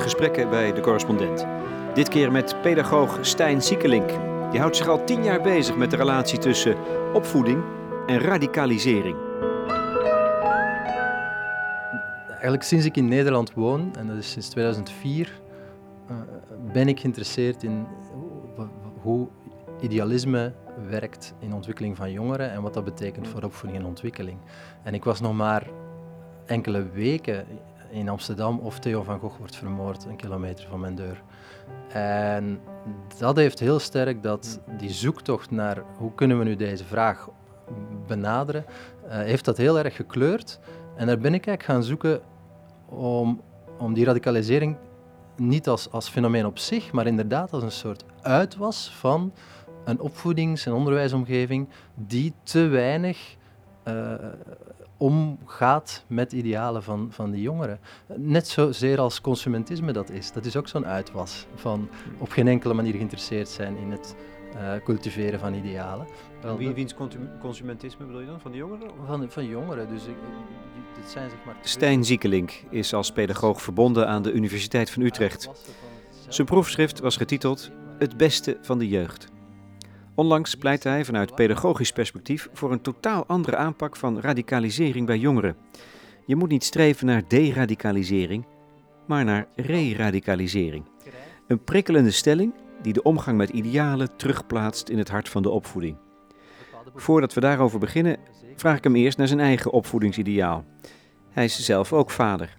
Gesprekken bij de correspondent. Dit keer met pedagoog Stijn Siekelink. Die houdt zich al tien jaar bezig met de relatie tussen opvoeding en radicalisering. Eigenlijk sinds ik in Nederland woon, en dat is sinds 2004, uh, ben ik geïnteresseerd in hoe idealisme werkt in de ontwikkeling van jongeren en wat dat betekent voor opvoeding en ontwikkeling. En ik was nog maar enkele weken in Amsterdam of Theo van Gogh wordt vermoord, een kilometer van mijn deur. En dat heeft heel sterk dat die zoektocht naar hoe kunnen we nu deze vraag benaderen, uh, heeft dat heel erg gekleurd. En daar ben ik eigenlijk gaan zoeken om, om die radicalisering niet als, als fenomeen op zich, maar inderdaad als een soort uitwas van een opvoedings- en onderwijsomgeving die te weinig uh, omgaat met idealen van, van die jongeren. Net zozeer als consumentisme dat is. Dat is ook zo'n uitwas van op geen enkele manier geïnteresseerd zijn in het uh, cultiveren van idealen. Wel, Wie, wiens consumentisme bedoel je dan? Van de jongeren? Van, van jongeren. Dus ik, dit zijn zeg maar... Stijn Ziekelink is als pedagoog verbonden aan de Universiteit van Utrecht. Zijn proefschrift was getiteld Het beste van de jeugd. Onlangs pleitte hij vanuit pedagogisch perspectief voor een totaal andere aanpak van radicalisering bij jongeren. Je moet niet streven naar deradicalisering, maar naar re-radicalisering. Een prikkelende stelling die de omgang met idealen terugplaatst in het hart van de opvoeding. Voordat we daarover beginnen, vraag ik hem eerst naar zijn eigen opvoedingsideaal. Hij is zelf ook vader.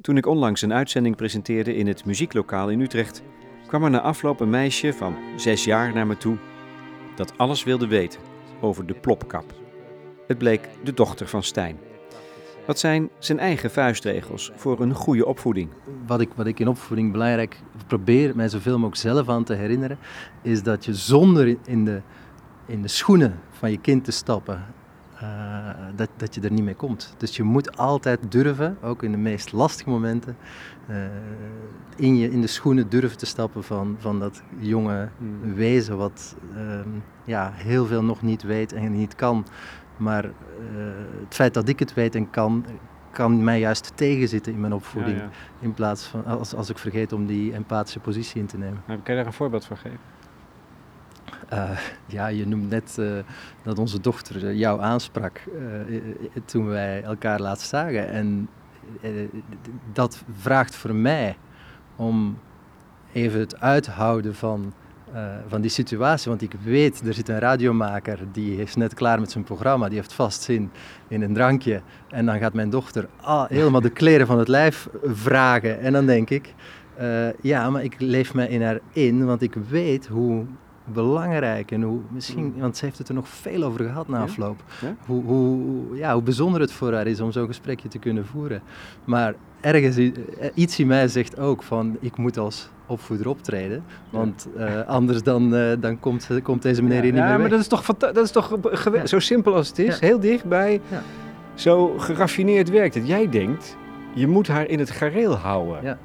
Toen ik onlangs een uitzending presenteerde in het muzieklokaal in Utrecht, kwam er na afloop een meisje van zes jaar naar me toe dat alles wilde weten over de plopkap. Het bleek de dochter van Stijn. Wat zijn zijn eigen vuistregels voor een goede opvoeding? Wat ik, wat ik in opvoeding belangrijk probeer mij zoveel mogelijk zelf aan te herinneren, is dat je zonder in de, in de schoenen van je kind te stappen uh, dat, dat je er niet mee komt. Dus je moet altijd durven, ook in de meest lastige momenten, uh, in, je, in de schoenen durven te stappen van, van dat jonge hmm. wezen wat uh, ja, heel veel nog niet weet en niet kan. Maar uh, het feit dat ik het weet en kan, kan mij juist tegenzitten in mijn opvoeding. Ja, ja. In plaats van als, als ik vergeet om die empathische positie in te nemen. kan je daar een voorbeeld van geven? Uh, ja, je noemt net uh, dat onze dochter jou aansprak toen wij elkaar laatst zagen. En dat vraagt voor mij om even het uithouden van, van die situatie. Want ik weet, er zit een radiomaker die is net klaar met zijn programma. Die heeft vast zin in een drankje. En dan gaat mijn dochter ah, helemaal de kleren van het lijf vragen. En dan denk ik, ja, maar ik leef mij in haar in, want ik weet hoe belangrijk en hoe misschien, mm. want ze heeft het er nog veel over gehad na afloop, Hoe, hoe, ja, hoe bijzonder het voor haar is om zo'n gesprekje te kunnen voeren. Maar ergens, eh, iets in mij zegt ook van, ik moet als opvoeder optreden, want uh, anders dan, uh, dan komt, komt deze meneer hier niet ja, meer Ja, maar dat is toch, dat is toch zo simpel als het is, heel dichtbij, zo geraffineerd werkt het. Jij denkt, je moet haar in het gareel houden.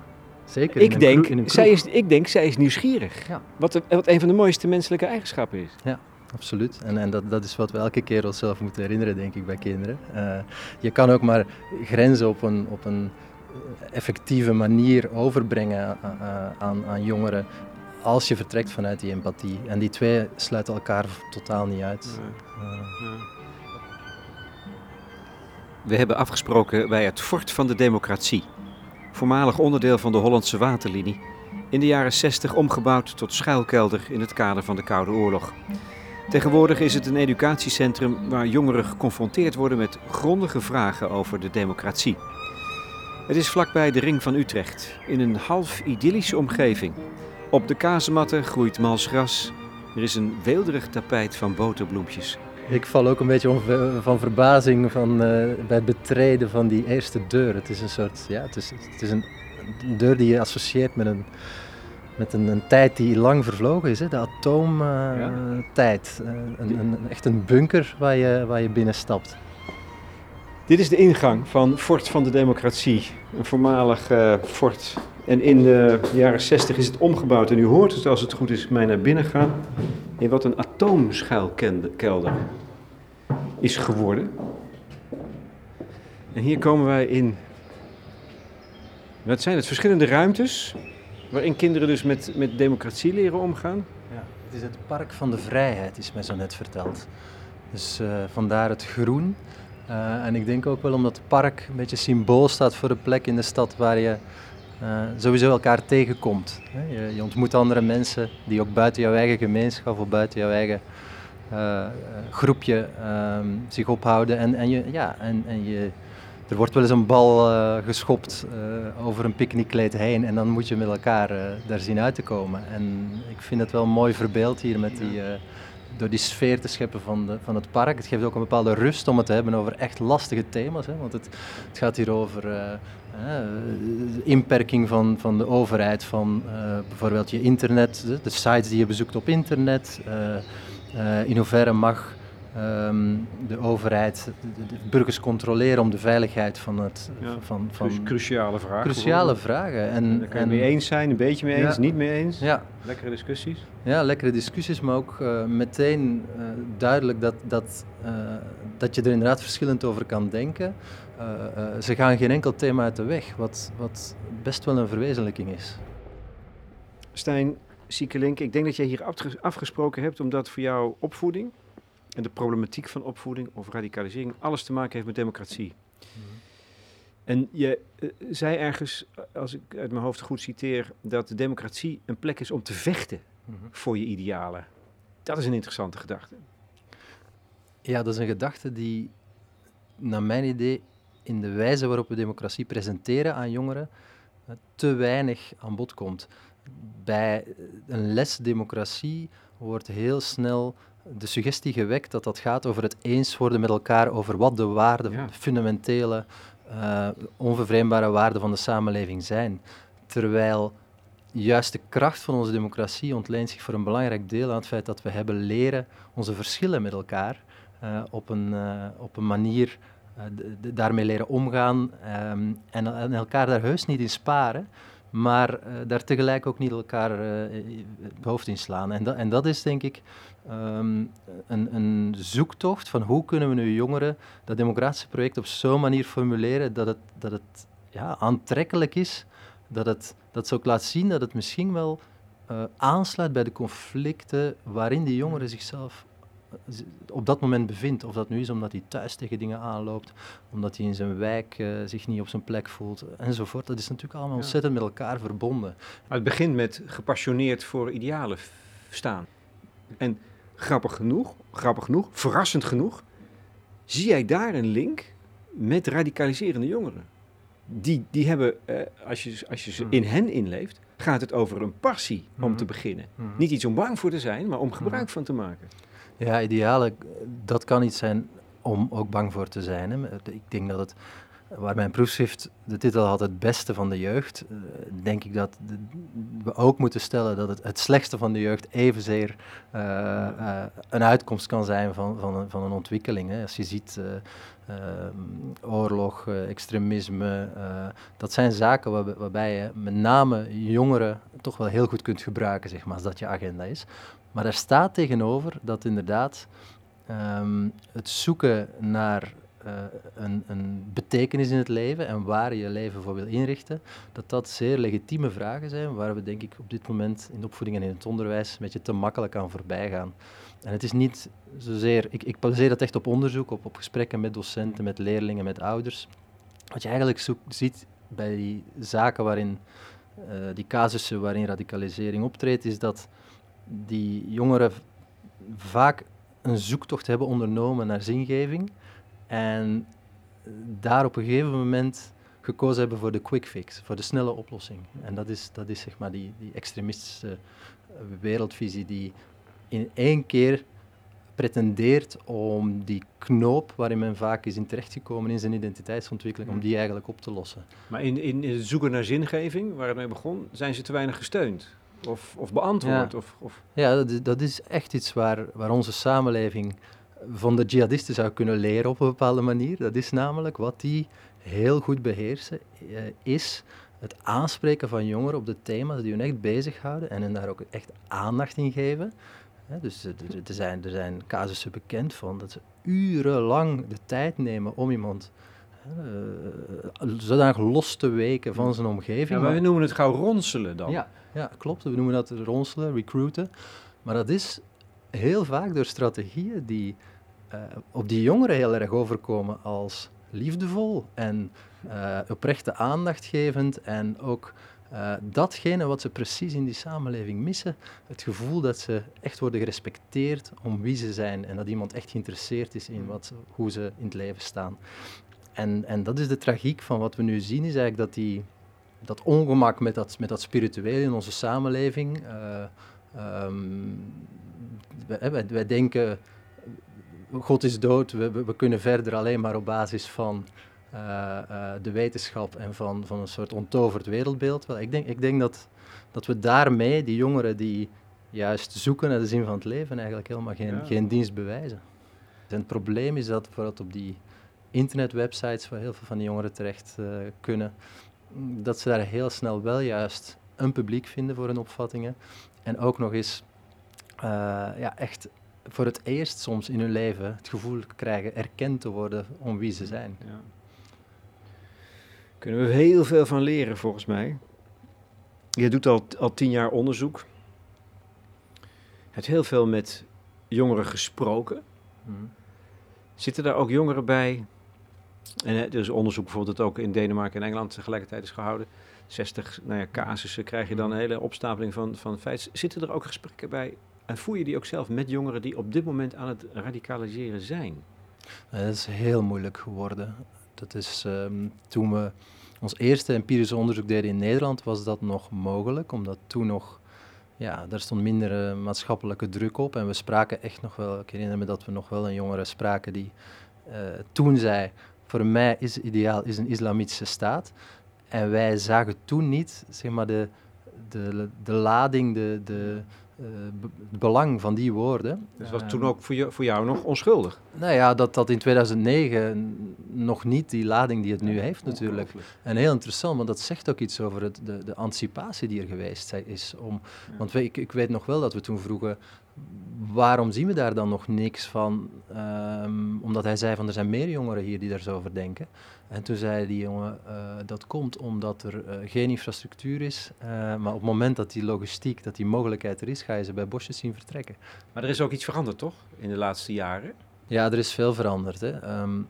Zeker. Ik, denk, zij is, ik denk, zij is nieuwsgierig. Ja. Wat, wat een van de mooiste menselijke eigenschappen is. Ja, absoluut. En, en dat, dat is wat we elke keer onszelf moeten herinneren, denk ik, bij kinderen. Uh, je kan ook maar grenzen op een, op een effectieve manier overbrengen uh, aan, aan jongeren als je vertrekt vanuit die empathie. En die twee sluiten elkaar totaal niet uit. Nee. Uh, we hebben afgesproken bij het Fort van de Democratie voormalig onderdeel van de Hollandse Waterlinie, in de jaren 60 omgebouwd tot schuilkelder in het kader van de Koude Oorlog. Tegenwoordig is het een educatiecentrum waar jongeren geconfronteerd worden met grondige vragen over de democratie. Het is vlakbij de Ring van Utrecht, in een half idyllische omgeving. Op de kazematten groeit mals gras. Er is een weelderig tapijt van boterbloempjes. Ik val ook een beetje van verbazing van, uh, bij het betreden van die eerste deur. Het is een soort, ja, het is, het is een deur die je associeert met een, met een, een tijd die lang vervlogen is, hè? de atoomtijd. Uh, ja. een, een, echt een bunker waar je, waar je binnenstapt. Dit is de ingang van Fort van de Democratie, een voormalig uh, fort. En in de jaren 60 is het omgebouwd en u hoort het als het goed is mij naar binnen gaan in wat een atoomschuilkelder is geworden. En hier komen wij in Dat zijn het verschillende ruimtes waarin kinderen dus met, met democratie leren omgaan. Ja, het is het Park van de Vrijheid, is mij zo net verteld. Dus uh, vandaar het groen. Uh, en ik denk ook wel omdat het park een beetje symbool staat voor de plek in de stad waar je uh, sowieso elkaar tegenkomt. Je, je, ontmoet andere mensen die ook buiten jouw eigen gemeenschap of buiten jouw eigen groepje um, zich ophouden. En, en, je, ja, en, en je, er wordt wel eens een bal uh, geschopt over een picknickkleed heen en dan moet je met elkaar daar zien uit te komen. En ik vind het wel mooi verbeeld hier met die, door die sfeer te scheppen van, de, van het park. Het geeft ook een bepaalde rust om het te hebben over echt lastige thema's. Hè, want het, het gaat hier over de inperking van, van de overheid, van bijvoorbeeld je internet, de, de, sites die je bezoekt op internet. in hoeverre mag um, de overheid, de, de, burgers controleren om de veiligheid van het... Ja, van, van cruciale vragen. Cruciale vragen. En, Daar kan je en, mee eens zijn, een beetje mee eens, ja, niet mee eens. Ja. Lekkere discussies. Ja, lekkere discussies, maar ook uh, meteen uh, duidelijk dat, dat, uh, dat je er inderdaad verschillend over kan denken. ze gaan geen enkel thema uit de weg, wat, wat best wel een verwezenlijking is. Stijn Siekelink, ik denk dat jij hier afgesproken hebt omdat voor jou opvoeding en de problematiek van opvoeding of radicalisering alles te maken heeft met democratie. Mm -hmm. En je uh, zei ergens, als ik uit mijn hoofd goed citeer, dat de democratie een plek is om te vechten mm -hmm. voor je idealen. Dat is een interessante gedachte. Ja, dat is een gedachte die, naar mijn idee, in de wijze waarop we democratie presenteren aan jongeren, te weinig aan bod komt. Bij een les democratie wordt heel snel de suggestie gewekt dat dat gaat over het eens worden met elkaar over wat de waarden, ja. fundamentele, uh, onvervreembare waarden van de samenleving zijn. Terwijl juist de kracht van onze democratie ontleent zich voor een belangrijk deel aan het feit dat we hebben leren onze verschillen met elkaar uh, op, een, uh, op een manier daarmee leren omgaan um, en, en, elkaar daar heus niet in sparen, maar daar tegelijk ook niet elkaar het hoofd in slaan. En, dat, en dat is denk ik um, een, een, zoektocht van hoe kunnen we nu jongeren dat democratische project op zo'n manier formuleren dat het, dat het ja, aantrekkelijk is, dat het, dat ook laat zien dat het misschien wel uh, aansluit bij de conflicten waarin die jongeren zichzelf eh, op dat moment bevindt. Of dat nu is omdat hij thuis tegen dingen aanloopt, omdat hij in zijn wijk uh, zich niet op zijn plek voelt, enzovoort. Dat is natuurlijk allemaal ja. ontzettend met elkaar verbonden. Maar het begint met gepassioneerd voor idealen staan. En grappig genoeg, grappig genoeg, verrassend genoeg, zie jij daar een link met radicaliserende jongeren. Die, die hebben, uh, als je, als je in hen inleeft, gaat het over een passie om mm -hmm. te beginnen. Mm -hmm. Niet iets om bang voor te zijn, maar om gebruik mm -hmm. van te maken. Ja, idealen, dat kan iets zijn om ook bang voor te zijn. Hè. Ik denk dat het waar mijn proefschrift de titel had Het beste van de jeugd, uh, denk ik dat we ook moeten stellen dat het, het slechtste van de jeugd evenzeer uh, uh, een uitkomst kan zijn van, van, een, van een ontwikkeling. Hè. Als je ziet oorlog, extremisme, dat zijn zaken waar, waarbij je met name jongeren toch wel heel goed kunt gebruiken, zeg maar, als dat je agenda is. Maar daar staat tegenover dat inderdaad um, het zoeken naar uh, een, een, betekenis in het leven en waar je je leven voor wil inrichten, dat dat zeer legitieme vragen zijn waar we denk ik op dit moment in de opvoeding en in het onderwijs een beetje te makkelijk aan voorbij gaan. En het is niet zozeer, ik, ik baseer dat echt op onderzoek, op, op gesprekken met docenten, met leerlingen, met ouders. Wat je eigenlijk ziet bij die zaken waarin, uh, die casussen waarin radicalisering optreedt, is dat die jongeren vaak een zoektocht hebben ondernomen naar zingeving en daar op een gegeven moment gekozen hebben voor de quick fix, voor de snelle oplossing. En dat is, dat is zeg maar die, die extremistische wereldvisie die in één keer pretendeert om die knoop waarin men vaak is in terechtgekomen in zijn identiteitsontwikkeling, om die eigenlijk op te lossen. Maar in, in, in het zoeken naar zingeving, waar het mee begon, zijn ze te weinig gesteund of, of beantwoord? Ja, of, of... ja dat, is, dat is echt iets waar, waar onze samenleving van de jihadisten zou kunnen leren op een bepaalde manier. Dat is namelijk wat die heel goed beheersen, uh, is het aanspreken van jongeren op de thema's die hun echt bezighouden en hen daar ook echt aandacht in geven. He, dus er, er, zijn, er zijn casussen bekend van dat ze urenlang de tijd nemen om iemand uh, zodanig los te weken van zijn omgeving. Ja, maar we noemen het gauw ronselen dan. Ja, ja, klopt. We noemen dat ronselen, recruiten. Maar dat is heel vaak door strategieën die uh, op die jongeren heel erg overkomen als liefdevol en uh, oprechte aandacht gevend en ook uh, datgene wat ze precies in die samenleving missen, het gevoel dat ze echt worden gerespecteerd om wie ze zijn en dat iemand echt geïnteresseerd is in wat, hoe ze in het leven staan. En, en dat is de tragiek van wat we nu zien, is eigenlijk dat die, dat ongemak met dat, met dat spiritueel in onze samenleving, uh, um, wij, wij, denken, God is dood, we, we, kunnen verder alleen maar op basis van uh, uh, de wetenschap en van, van een soort ontoverd wereldbeeld. Wel, ik denk, ik denk dat, dat we daarmee die jongeren die juist zoeken naar de zin van het leven eigenlijk helemaal geen, ja. geen dienst bewijzen. En het probleem is dat bijvoorbeeld op die internetwebsites waar heel veel van die jongeren terecht kunnen, dat ze daar heel snel wel juist een publiek vinden voor hun opvattingen. En ook nog eens ja, echt voor het eerst soms in hun leven het gevoel krijgen erkend te worden om wie ze zijn. Ja. Kunnen we heel veel van leren, volgens mij. Je doet al, al tien jaar onderzoek. Je hebt heel veel met jongeren gesproken. Hmm. Zitten daar ook jongeren bij? En er is onderzoek bijvoorbeeld dat ook in Denemarken en Engeland tegelijkertijd is gehouden. 60 nou ja, casussen krijg je dan een hele opstapeling van, van feiten. Zitten er ook gesprekken bij en voer je die ook zelf met jongeren die op dit moment aan het radicaliseren zijn? Dat is heel moeilijk geworden. Dat is um, toen we ons eerste empirische onderzoek deden in Nederland, was dat nog mogelijk, omdat toen nog, ja, daar stond minder uh, maatschappelijke druk op. En we spraken echt nog wel, ik herinner me dat we nog wel een jongere spraken die uh, toen zei, voor mij is ideaal is een islamitische staat. En wij zagen toen niet, zeg maar, de, de, de lading, de, de, uh, het belang van die woorden. Dus was toen ook voor jou, voor jou nog onschuldig? Nou ja, dat dat in 2009 nog niet die lading die het nu heeft natuurlijk. En heel interessant, want dat zegt ook iets over het, de, de anticipatie die er geweest is. Om, Want we, ik, ik weet nog wel dat we toen vroegen, waarom zien we daar dan nog niks van? Um, omdat hij zei van er zijn meer jongeren hier die daar zo over denken. En toen zei die jongen, uh, dat komt omdat er uh, geen infrastructuur is. Uh, maar op het moment dat die logistiek, dat die mogelijkheid er is, ga je ze bij bosjes zien vertrekken. Maar er is ook iets veranderd, toch? In de laatste jaren? Ja, er is veel veranderd. Hè. Um,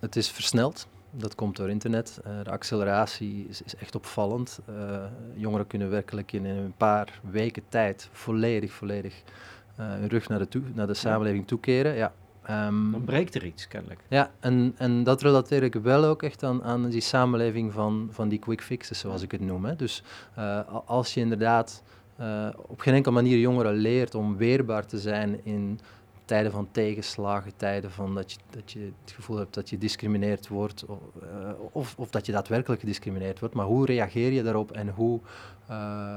het is versneld. Dat komt door internet. de acceleratie is, is echt opvallend. jongeren kunnen werkelijk in een paar weken tijd volledig, volledig hun rug naar de, toe, naar de samenleving toekeren. Ja, Um, dan breekt er iets, kennelijk. Ja, en, en dat relateer ik wel ook echt aan, aan die samenleving van, van die quick fixes, zoals ik het noem. Hè. Dus uh, als je inderdaad uh, op geen enkele manier jongeren leert om weerbaar te zijn in tijden van tegenslagen, tijden van dat je, dat je het gevoel hebt dat je gediscrimineerd wordt, of, uh, of, of, dat je daadwerkelijk gediscrimineerd wordt, maar hoe reageer je daarop en hoe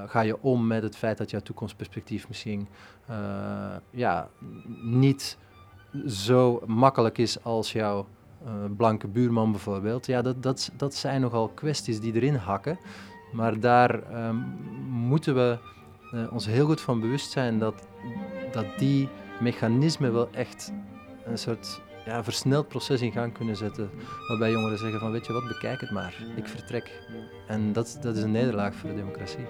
ga je om met het feit dat jouw toekomstperspectief misschien ja, niet zo makkelijk is als jouw blanke buurman bijvoorbeeld. Ja, dat, dat, dat zijn nogal kwesties die erin hakken. Maar daar um, moeten we ons heel goed van bewust zijn dat, dat die mechanismen wel echt een soort ja, versneld proces in gang kunnen zetten. Waarbij jongeren zeggen van weet je wat, bekijk het maar, ik vertrek. En dat, dat is een nederlaag voor de democratie.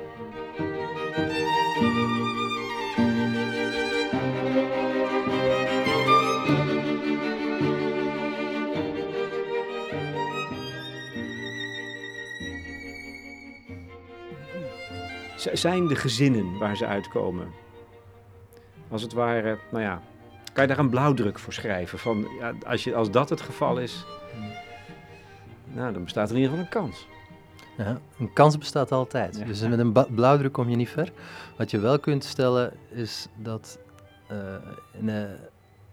zijn de gezinnen waar ze uitkomen. Als het ware, nou ja, kan je daar een blauwdruk voor schrijven? Van, ja, als, je, als dat het geval is, nou, dan bestaat er in ieder geval een kans. Ja, een kans bestaat altijd. Dus met een blauwdruk kom je niet ver. Wat je wel kunt stellen is dat uh, in, uh,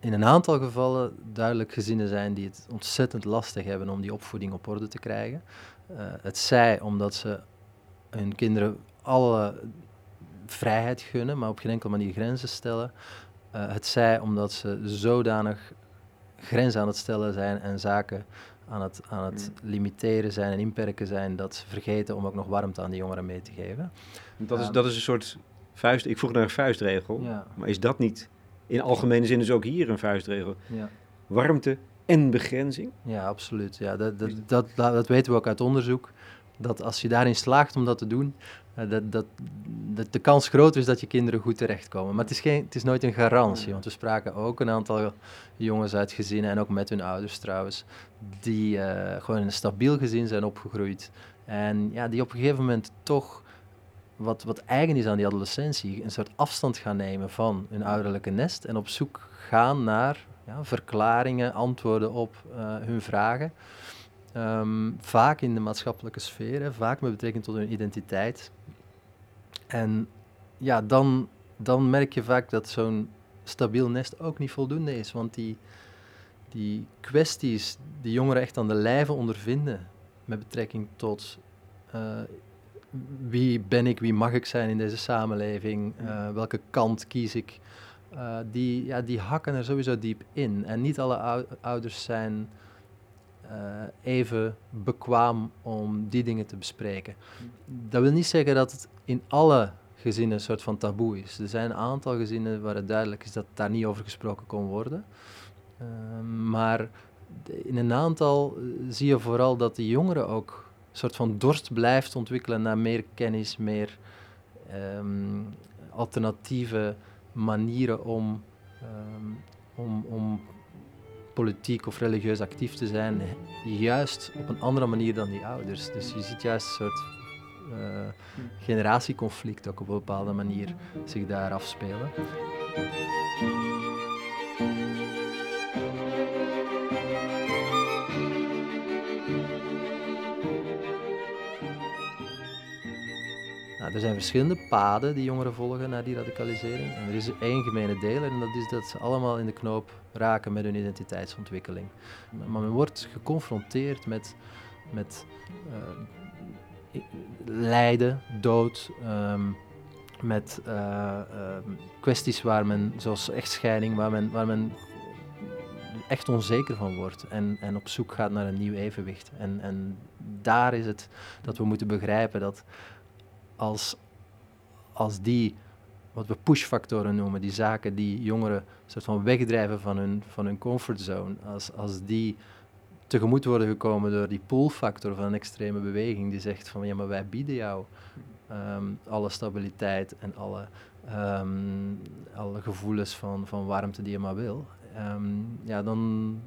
in, een aantal gevallen duidelijk gezinnen zijn die het ontzettend lastig hebben om die opvoeding op orde te krijgen. Uh, het zij omdat ze hun kinderen alle vrijheid gunnen, maar op geen enkele manier grenzen stellen. Uh, het zij omdat ze zodanig grenzen aan het stellen zijn en zaken aan het, aan het mm. limiteren zijn en inperken zijn, dat ze vergeten om ook nog warmte aan die jongeren mee te geven. Dat is, um, dat is een soort vuist. Ik vroeg naar een vuistregel, ja. maar is dat niet in algemene zin dus ook hier een vuistregel? Ja. Warmte en begrenzing? Ja, absoluut. Ja, dat, dat, dat, dat weten we ook uit onderzoek. Dat als je daarin slaagt om dat te doen, dat, dat, dat de kans groot is dat je kinderen goed terechtkomen. Maar het is, geen, het is nooit een garantie, want we spraken ook een aantal jongens uit gezinnen, en ook met hun ouders trouwens, die uh, gewoon in een stabiel gezin zijn opgegroeid. En ja, die op een gegeven moment toch wat, wat eigen is aan die adolescentie, een soort afstand gaan nemen van hun ouderlijke nest en op zoek gaan naar ja, verklaringen, antwoorden op uh, hun vragen. Um, vaak in de maatschappelijke sfeer, vaak met betrekking tot hun identiteit. En ja, dan, dan merk je vaak dat zo'n stabiel nest ook niet voldoende is. Want die, die kwesties die jongeren echt aan de lijve ondervinden met betrekking tot uh, wie ben ik, wie mag ik zijn in deze samenleving, uh, welke kant kies ik, uh, die, ja, die hakken er sowieso diep in. En niet alle ouders zijn even bekwaam om die dingen te bespreken. Dat wil niet zeggen dat het in alle gezinnen een soort van taboe is. Er zijn een aantal gezinnen waar het duidelijk is dat daar niet over gesproken kon worden. maar in een aantal zie je vooral dat de jongeren ook soort van dorst blijft ontwikkelen naar meer kennis, meer um, alternatieve manieren om, um, om, om politiek of religieus actief te zijn, juist op een andere manier dan die ouders. Dus je ziet juist een soort uh, generatieconflict ook op een bepaalde manier zich daar afspelen. Er zijn verschillende paden die jongeren volgen naar die radicalisering. En er is één gemene deler en dat is dat ze allemaal in de knoop raken met hun identiteitsontwikkeling. Maar men wordt geconfronteerd met, met uh, lijden, dood, um, met uh, uh, kwesties waar men, zoals echtscheiding, waar men, waar men echt onzeker van wordt en, en op zoek gaat naar een nieuw evenwicht. En, en daar is het dat we moeten begrijpen dat als, als die, wat we pushfactoren noemen, die zaken die jongeren soort van wegdrijven van hun, van hun comfortzone, als, als die tegemoet worden gekomen door die pullfactor van een extreme beweging, die zegt van ja, maar wij bieden jou um, alle stabiliteit en alle, um, alle gevoelens van, van warmte die je maar wil, um, ja, dan,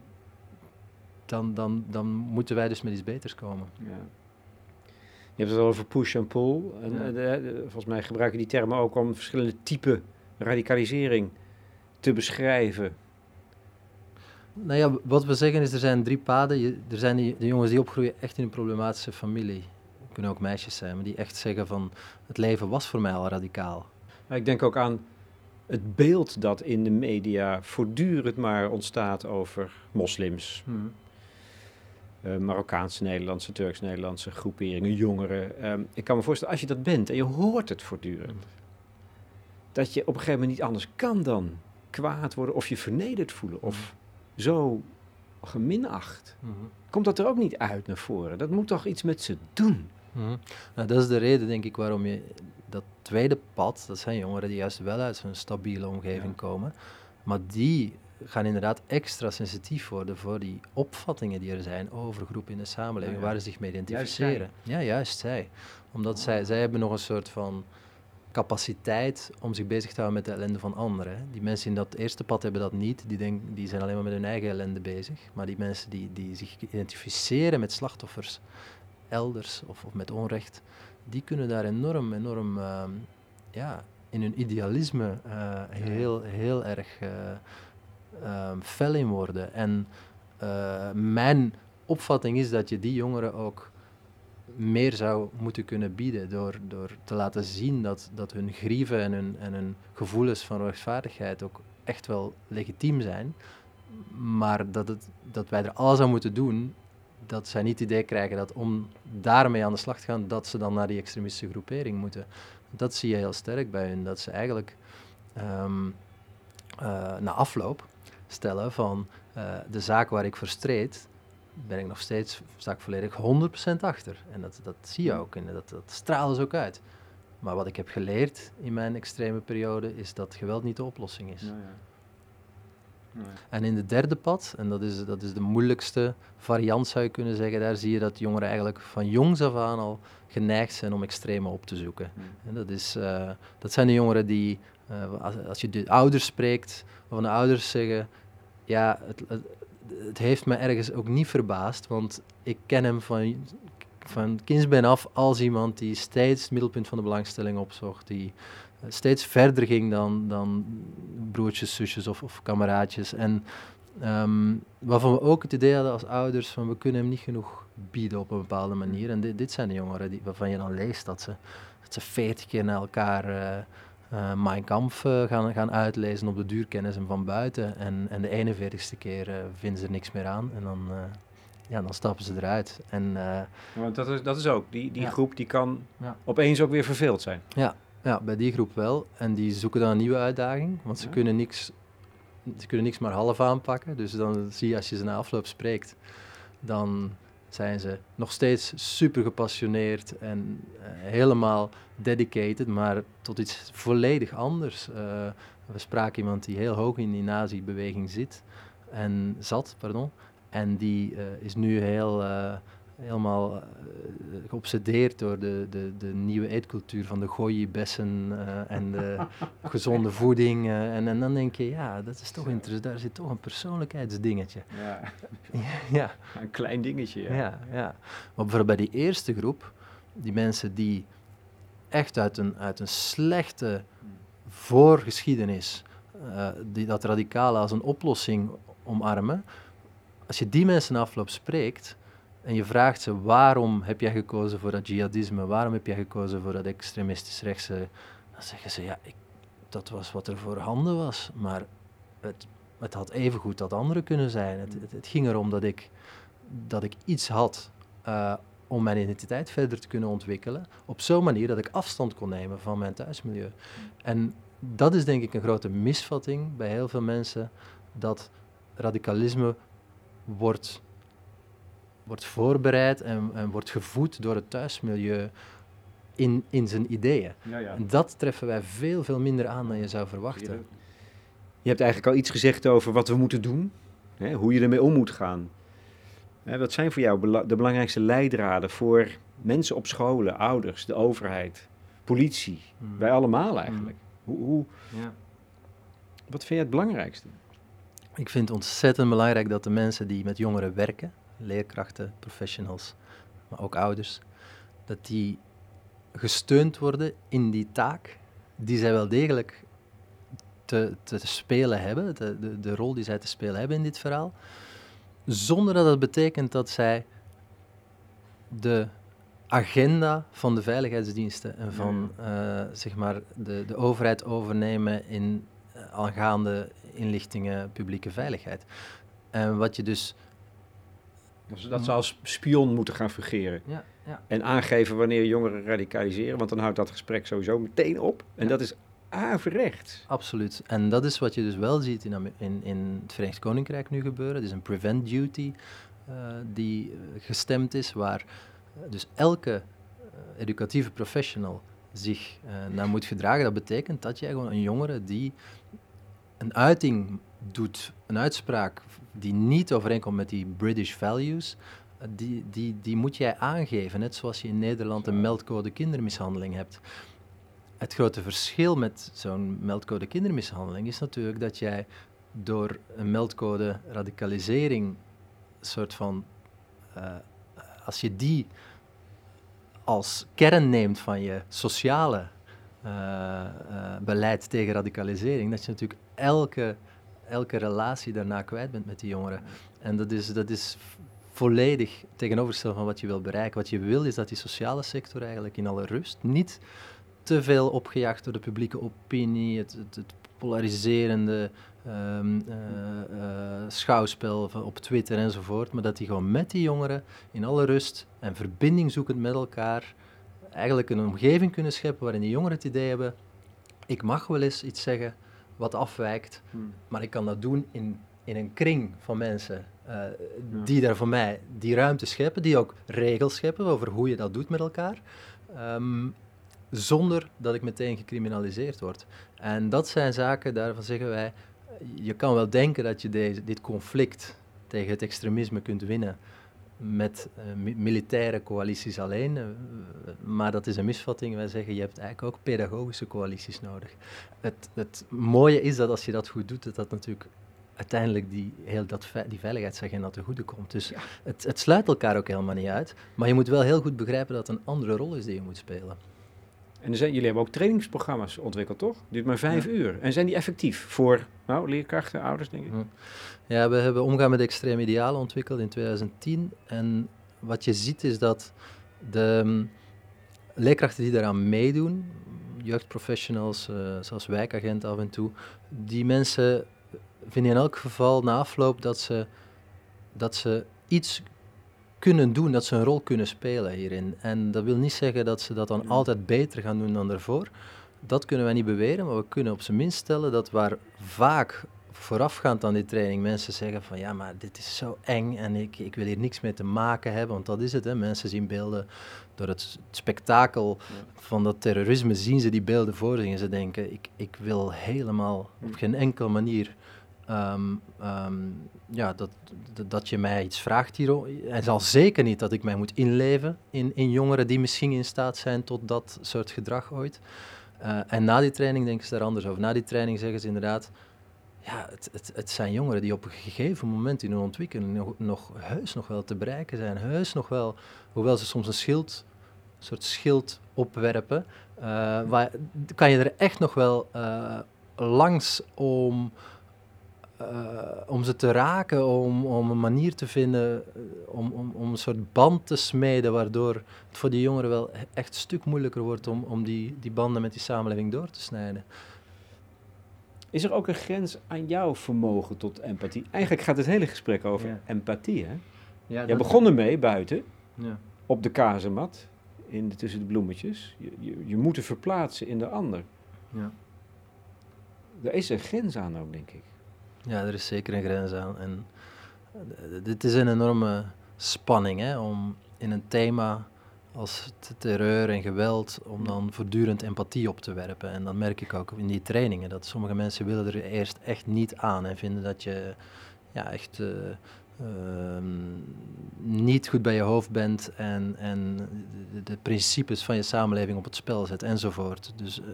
dan, dan, dan moeten wij dus met iets beters komen. Ja. Je hebt het al over push en pull. En, ja. de, eh, de, volgens mij gebruiken die termen ook om verschillende typen radicalisering te beschrijven. Nou ja, wat we zeggen is, er zijn drie paden. Je, er zijn die, de jongens die opgroeien echt in een problematische familie. Het kunnen ook meisjes zijn, maar die echt zeggen van... het leven was voor mij al radicaal. Maar ik denk ook aan het beeld dat in de media voortdurend maar ontstaat over moslims. Hmm. Uh, Marokkaanse Nederlandse, Turks-Nederlandse groeperingen, jongeren. Um, ik kan me voorstellen, als je dat bent en je hoort het voortdurend, dat je op een gegeven moment niet anders kan dan kwaad worden of je vernederd voelen of zo geminacht. Mm -hmm. Komt dat er ook niet uit naar voren? Dat moet toch iets met ze doen? Mm -hmm. nou, dat is de reden, denk ik, waarom je dat tweede pad, dat zijn jongeren die juist wel uit zo'n stabiele omgeving ja. komen, maar die gaan inderdaad extra sensitief worden voor die opvattingen die er zijn over groepen in de samenleving, waar ze zich mee identificeren. Juist ja, juist zij. Omdat zij, zij hebben nog een soort van capaciteit om zich bezig te houden met de ellende van anderen. Die mensen in dat eerste pad hebben dat niet, die, denk, die zijn alleen maar met hun eigen ellende bezig. Maar die mensen die, die zich identificeren met slachtoffers elders of, of met onrecht, die kunnen daar enorm, enorm uh, ja, in hun idealisme uh, heel, heel erg uh, um, fel in worden. En uh, mijn opvatting is dat je die jongeren ook meer zou moeten kunnen bieden door, door te laten zien dat, dat hun grieven en hun, en hun gevoelens van rechtvaardigheid ook echt wel legitiem zijn. Maar dat, het, dat wij er alles aan moeten doen dat zij niet het idee krijgen dat om daarmee aan de slag te gaan, dat ze dan naar die extremistische groepering moeten. Dat zie je heel sterk bij hun, dat ze eigenlijk um, na afloop stellen van uh, de zaak waar ik voor streed, ben ik nog steeds, sta ik volledig 100% achter. En dat, dat zie je ook en dat, dat straalt dus ook uit. Maar wat ik heb geleerd in mijn extreme periode is dat geweld niet de oplossing is. Ja, ja. En in de derde pad, en dat is, dat is de moeilijkste variant zou je kunnen zeggen, daar zie je dat jongeren eigenlijk van jongs af aan al geneigd zijn om extreme op te zoeken. En dat, is, uh, dat zijn de jongeren die, uh, als, je de ouders spreekt, waarvan de ouders zeggen, ja, het, het, het, heeft me ergens ook niet verbaasd, want ik ken hem van, van af als iemand die steeds het middelpunt van de belangstelling opzocht, die steeds verder ging dan, dan broertjes, zusjes of, of kameraadjes. En um, waarvan we ook het idee hadden als ouders van we kunnen hem niet genoeg bieden op een bepaalde manier. En dit, dit zijn de jongeren die, waarvan je dan leest dat ze, dat ze veertig keer naar elkaar uh, uh, Mein Kampf uh, gaan, gaan uitlezen op de duurkennis en van buiten. En, en de 41ste keer vinden ze er niks meer aan en dan, ja, dan stappen ze eruit. En, Want dat is, dat is ook, die, die ja. groep die kan ja. opeens ook weer verveeld zijn. Ja, ja, bij die groep wel. En die zoeken dan een nieuwe uitdaging, want ze, kunnen, niks, ze kunnen niks maar half aanpakken. Dus dan zie je als je ze na afloop spreekt, dan zijn ze nog steeds super gepassioneerd en uh, helemaal dedicated, maar tot iets volledig anders. Uh, we spraken iemand die heel hoog in die nazi-beweging zit en zat, pardon, en die uh, is nu heel helemaal uh, geobsedeerd door de, de, de nieuwe eetcultuur van de goji-bessen uh, en de gezonde voeding. Uh, en, en dan denk je, ja, dat is toch interessant, daar zit toch een persoonlijkheidsdingetje. Ja, ja. een klein dingetje. Ja. ja, ja. Maar bijvoorbeeld bij die eerste groep, die mensen die echt uit een, uit een slechte voorgeschiedenis, die dat radicale als een oplossing omarmen, als je die mensen afloop spreekt, en je vraagt ze waarom heb jij gekozen voor dat jihadisme, waarom heb jij gekozen voor dat extremistisch rechtse, dan zeggen ze ja, ik, dat was wat er voorhanden was, maar het, het had evengoed dat andere kunnen zijn. Het, het, ging erom dat ik, dat ik iets had uh, om mijn identiteit verder te kunnen ontwikkelen, op zo'n manier dat ik afstand kon nemen van mijn thuismilieu. En dat is denk ik een grote misvatting bij heel veel mensen, dat radicalisme wordt wordt voorbereid en, en, wordt gevoed door het thuismilieu in, in zijn ideeën. Ja, ja. En dat treffen wij veel, veel minder aan dan je zou verwachten. Je hebt eigenlijk al iets gezegd over wat we moeten doen, hè, hoe je ermee om moet gaan. Hè, wat zijn voor jou de belangrijkste leidraden voor mensen op scholen, ouders, de overheid, politie, hmm. wij allemaal eigenlijk? Hmm. Hoe, hoe ja. Wat vind jij het belangrijkste? Ik vind het ontzettend belangrijk dat de mensen die met jongeren werken, leerkrachten, professionals, maar ook ouders, dat die gesteund worden in die taak die zij wel degelijk te, te spelen hebben, de, de, de rol die zij te spelen hebben in dit verhaal, zonder dat het betekent dat zij de agenda van de veiligheidsdiensten en van uh, zeg maar de, de overheid overnemen in uh, aangaande inlichtingen publieke veiligheid. En wat je dus dus dat ze als spion moeten gaan fungeren. Ja, ja. En aangeven wanneer jongeren radicaliseren, want dan houdt dat gesprek sowieso meteen op. En dat is averechts. Absoluut. En dat is wat je dus wel ziet in, in, in het Verenigd Koninkrijk nu gebeuren. Het is een prevent duty uh, die uh, gestemd is, waar uh, dus elke educatieve professional zich naar moet gedragen. Dat betekent dat jij gewoon een jongere die een uiting doet, een uitspraak die niet overeenkomt met die British values, eh, die, die, die moet jij aangeven. Net zoals je in Nederland een meldcode kindermishandeling hebt. Het grote verschil met zo'n meldcode kindermishandeling is natuurlijk dat jij door een meldcode radicalisering, soort van, uh, als je die als kern neemt van je sociale uh, uh, beleid tegen radicalisering, dat je natuurlijk elke elke relatie daarna kwijt bent met die jongeren. En dat is, dat is volledig tegenovergesteld van wat je wil bereiken. Wat je wil is dat die sociale sector eigenlijk in alle rust niet te veel opgejaagd door de publieke opinie, het, het, polariserende um, uh, uh, schouwspel op Twitter enzovoort, maar dat die gewoon met die jongeren in alle rust en verbinding zoekend met elkaar eigenlijk een omgeving kunnen scheppen waarin die jongeren het idee hebben, ik mag wel eens iets zeggen, wat afwijkt. Hmm. Maar ik kan dat doen in, in een kring van mensen uh, die daar voor mij die ruimte scheppen, die ook regels scheppen over hoe je dat doet met elkaar. Um, zonder dat ik meteen gecriminaliseerd word. En dat zijn zaken, daarvan zeggen wij, je kan wel denken dat je deze, dit conflict tegen het extremisme kunt winnen met uh, militaire coalities alleen. Uh, maar dat is een misvatting. Wij zeggen, je hebt eigenlijk ook pedagogische coalities nodig. Het, het mooie is dat als je dat goed doet, dat dat natuurlijk uiteindelijk die, heel dat, die veiligheidsagenda te goede komt. Dus ja. het, het sluit elkaar ook helemaal niet uit. Maar je moet wel heel goed begrijpen dat het een andere rol is die je moet spelen. En zijn, jullie hebben ook trainingsprogramma's ontwikkeld, toch? Duurt maar vijf uur. En zijn die effectief voor nou, leerkrachten, ouders, denk ik? Ja, we hebben omgaan met extreme idealen ontwikkeld in 2010. En wat je ziet is dat de um, leerkrachten die daaraan meedoen, jeugdprofessionals, uh, zoals wijkagent af en toe, die mensen vinden in elk geval na afloop dat ze, dat ze iets kunnen doen, dat ze een rol kunnen spelen hierin. En dat wil niet zeggen dat ze dat dan altijd beter gaan doen dan daarvoor. Dat kunnen wij niet beweren, maar we kunnen op zijn minst stellen dat waar vaak voorafgaand aan die training mensen zeggen van ja, maar dit is zo eng en ik, ik wil hier niks mee te maken hebben, want dat is het. Hè. Mensen zien beelden door het spektakel van dat terrorisme, zien ze die beelden voor zich en ze denken ik, ik wil helemaal op geen enkele manier Um, um, ja, dat, dat je mij iets vraagt hier. En zal zeker niet dat ik mij moet inleven in, in jongeren die misschien in staat zijn tot dat soort gedrag ooit. Uh, en na die training denken ze daar anders over. Na die training zeggen ze inderdaad, ja, het, het, het zijn jongeren die op een gegeven moment in hun ontwikkeling nog, nog heus nog wel te bereiken zijn. Heus nog wel, hoewel ze soms een schild, een soort schild opwerpen, uh, waar, kan je er echt nog wel uh, langs om uh, om ze te raken, om, om een manier te vinden eh, om, om, om een soort band te smeden, waardoor het voor die jongeren wel echt een stuk moeilijker wordt om, om die, die banden met die samenleving door te snijden. Is er ook een grens aan jouw vermogen tot empathie? Eigenlijk gaat het hele gesprek over empathie, hè? Ja, Jij begon ermee buiten, ja. op de kazemat, in de, tussen de bloemetjes. Je, je, je moet er verplaatsen in de ander. Ja. Er is een grens aan ook, denk ik. Ja, er is zeker een grens aan. En uh, dit is een enorme spanning hè, om in een thema als terreur en geweld, om dan voortdurend empathie op te werpen. En dan merk ik ook in die trainingen dat sommige mensen willen er eerst echt niet aan en vinden dat je ja, echt uh, uh, niet goed bij je hoofd bent en, en de, de, principes van je samenleving op het spel zet enzovoort. Dus, uh,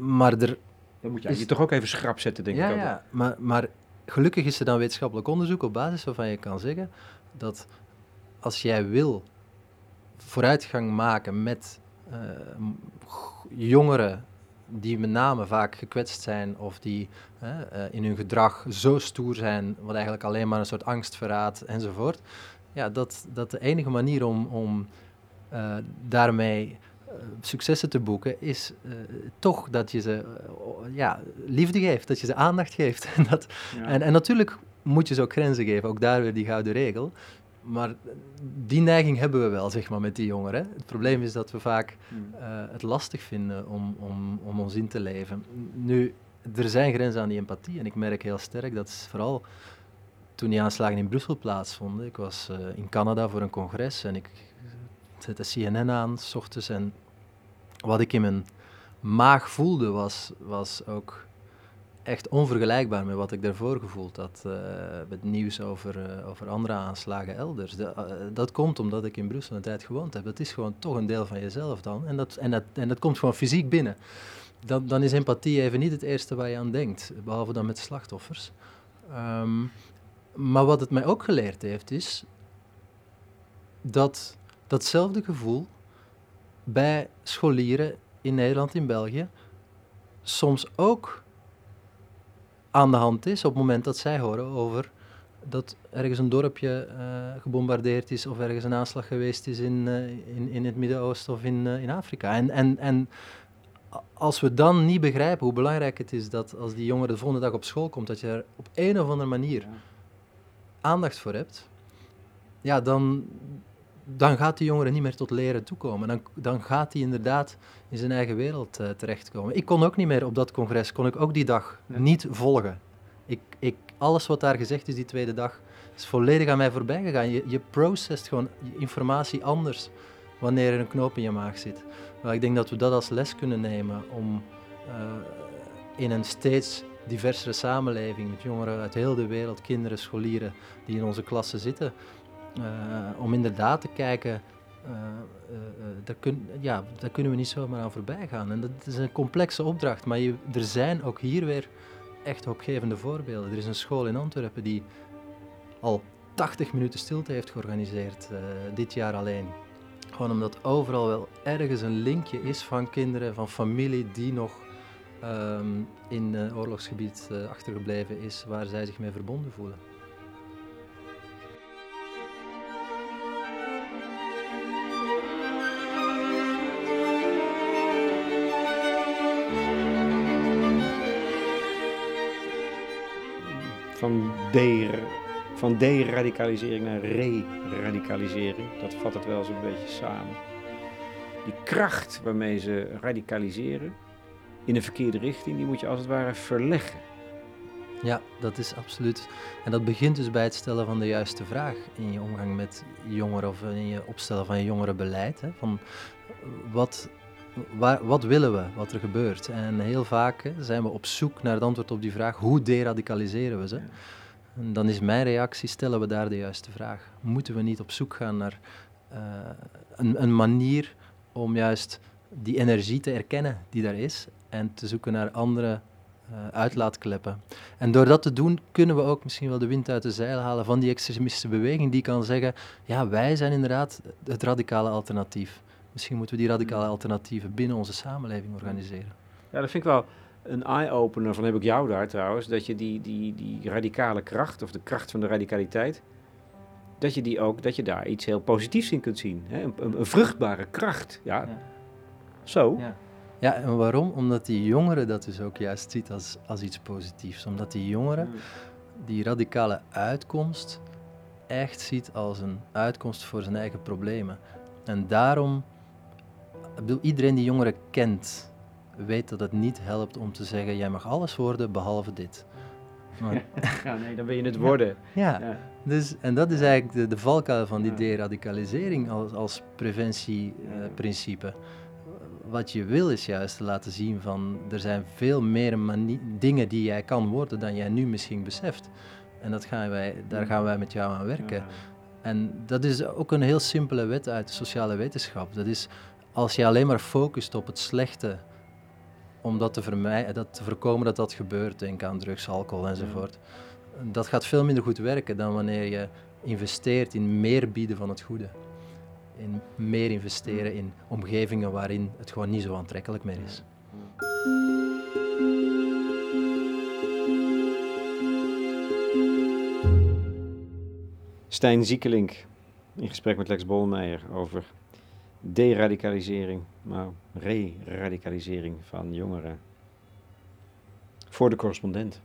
maar er dan moet je je toch ook even schrap zetten, denk ja, ik. Ja, maar, maar gelukkig is er dan wetenschappelijk onderzoek op basis waarvan je kan zeggen dat als jij wil vooruitgang maken met uh, jongeren die met name vaak gekwetst zijn of die uh, in hun gedrag zo stoer zijn, wat eigenlijk alleen maar een soort angst verraadt enzovoort, ja, dat, dat de enige manier om, om uh, daarmee eh, successen te boeken, is uh, toch dat je ze uh, ja, liefde geeft, dat je ze aandacht geeft. en, dat, en, en, natuurlijk moet je ze ook grenzen geven, ook daar weer die gouden regel. Maar die neiging hebben we wel, zeg maar, met die jongeren. Het probleem is dat we vaak hmm. het lastig vinden om, om, om ons in te leven. Nu, er zijn grenzen aan die empathie en ik merk heel sterk dat vooral toen die aanslagen in Brussel plaatsvonden. Ik was in Canada voor een congres en ik zette CNN aan, s ochtends. En wat ik in mijn maag voelde, was, was ook echt onvergelijkbaar met wat ik daarvoor gevoeld had. Uh, met nieuws over, uh, over andere aanslagen elders. De, uh, dat komt omdat ik in Brussel een tijd gewoond heb. Dat is gewoon toch een deel van jezelf dan. En dat, en dat, en dat komt gewoon fysiek binnen. Dan, dan is empathie even niet het eerste waar je aan denkt. Behalve dan met slachtoffers. Um, maar wat het mij ook geleerd heeft, is dat datzelfde gevoel bij scholieren in Nederland, in België, soms ook aan de hand is op het moment dat zij horen over dat ergens een dorpje uh, gebombardeerd is of ergens een aanslag geweest is in, uh, in, in het Midden-Oosten of in, uh, in Afrika. En, en, en als we dan niet begrijpen hoe belangrijk het is dat als die jongen de volgende dag op school komt, dat je er op een of andere manier aandacht voor hebt, ja, dan, dan gaat die jongere niet meer tot leren toekomen. Dan, dan gaat hij inderdaad in zijn eigen wereld uh, terechtkomen. Ik kon ook niet meer op dat congres, kon ik ook die dag niet volgen. Ik, ik, alles wat daar gezegd is die tweede dag, is volledig aan mij voorbij gegaan. Je, je processt gewoon informatie anders wanneer er een knoop in je maag zit. Maar ik denk dat we dat als les kunnen nemen om uh, in een steeds diversere samenleving met jongeren uit heel de wereld, kinderen, scholieren die in onze klassen zitten. Uh, om inderdaad te kijken, uh, daar, kun, ja, daar kunnen we niet zomaar aan voorbij gaan. En dat is een complexe opdracht, maar je, er zijn ook hier weer echt hoopgevende voorbeelden. Er is een school in Antwerpen die al 80 minuten stilte heeft georganiseerd, dit jaar alleen. Gewoon omdat overal wel ergens een linkje is van kinderen, van familie die nog um, in uh, oorlogsgebied achtergebleven is waar zij zich mee verbonden voelen. Van de van deradicalisering naar re-radicalisering. Dat vat het wel zo'n beetje samen. Die kracht waarmee ze radicaliseren in een verkeerde richting, die moet je als het ware verleggen. Ja, dat is absoluut. En dat begint dus bij het stellen van de juiste vraag in je omgang met jongeren of in je opstellen van je jongerenbeleid. Hè, van wat, waar, wat willen we, wat er gebeurt? En heel vaak zijn we op zoek naar het antwoord op die vraag, hoe deradicaliseren we ze? En dan is mijn reactie, stellen we daar de juiste vraag. Moeten we niet op zoek gaan naar uh, een, een, manier om juist die energie te erkennen die daar is en te zoeken naar andere uh, uitlaatkleppen. En door dat te doen kunnen we ook misschien wel de wind uit de zeil halen van die extremistische beweging die kan zeggen, ja, wij zijn inderdaad het radicale alternatief. Misschien moeten we die radicale alternatieven binnen onze samenleving organiseren. Ja, dat vind ik wel een eye-opener van heb ik jou daar trouwens, dat je die, die, die radicale kracht, of de kracht van de radicaliteit, dat je, die ook, dat je daar iets heel positiefs in kunt zien. Hè? Een, een, vruchtbare kracht. Ja. ja. Zo. Ja. ja, en waarom? Omdat die jongeren dat dus ook juist ziet als, als iets positiefs. Omdat die jongeren hmm. die radicale uitkomst echt ziet als een uitkomst voor zijn eigen problemen. En daarom, ik bedoel, iedereen die jongeren kent, weet dat het niet helpt om te zeggen: jij mag alles worden behalve dit. ja, nee, dan ben je het worden. Ja, ja. Dus, en dat is eigenlijk de, de valkuil van die deradicalisering als, als preventieprincipe. Uh, Wat je wil is juist laten zien van er zijn veel meer dingen die jij kan worden dan jij nu misschien beseft. En dat gaan wij, daar gaan wij met jou aan werken. En dat is ook een heel simpele wet uit de sociale wetenschap. Dat is als je alleen maar focust op het slechte om dat te, vermijden, dat te voorkomen dat dat gebeurt, denk aan drugs, alcohol enzovoort. Dat gaat veel minder goed werken dan wanneer je investeert in meer bieden van het goede. In meer investeren in omgevingen waarin het gewoon niet zo aantrekkelijk meer is. Stijn Ziekelink in gesprek met Lex Bolmeijer over deradicalisering, maar re-radicalisering van jongeren. Voor de correspondent.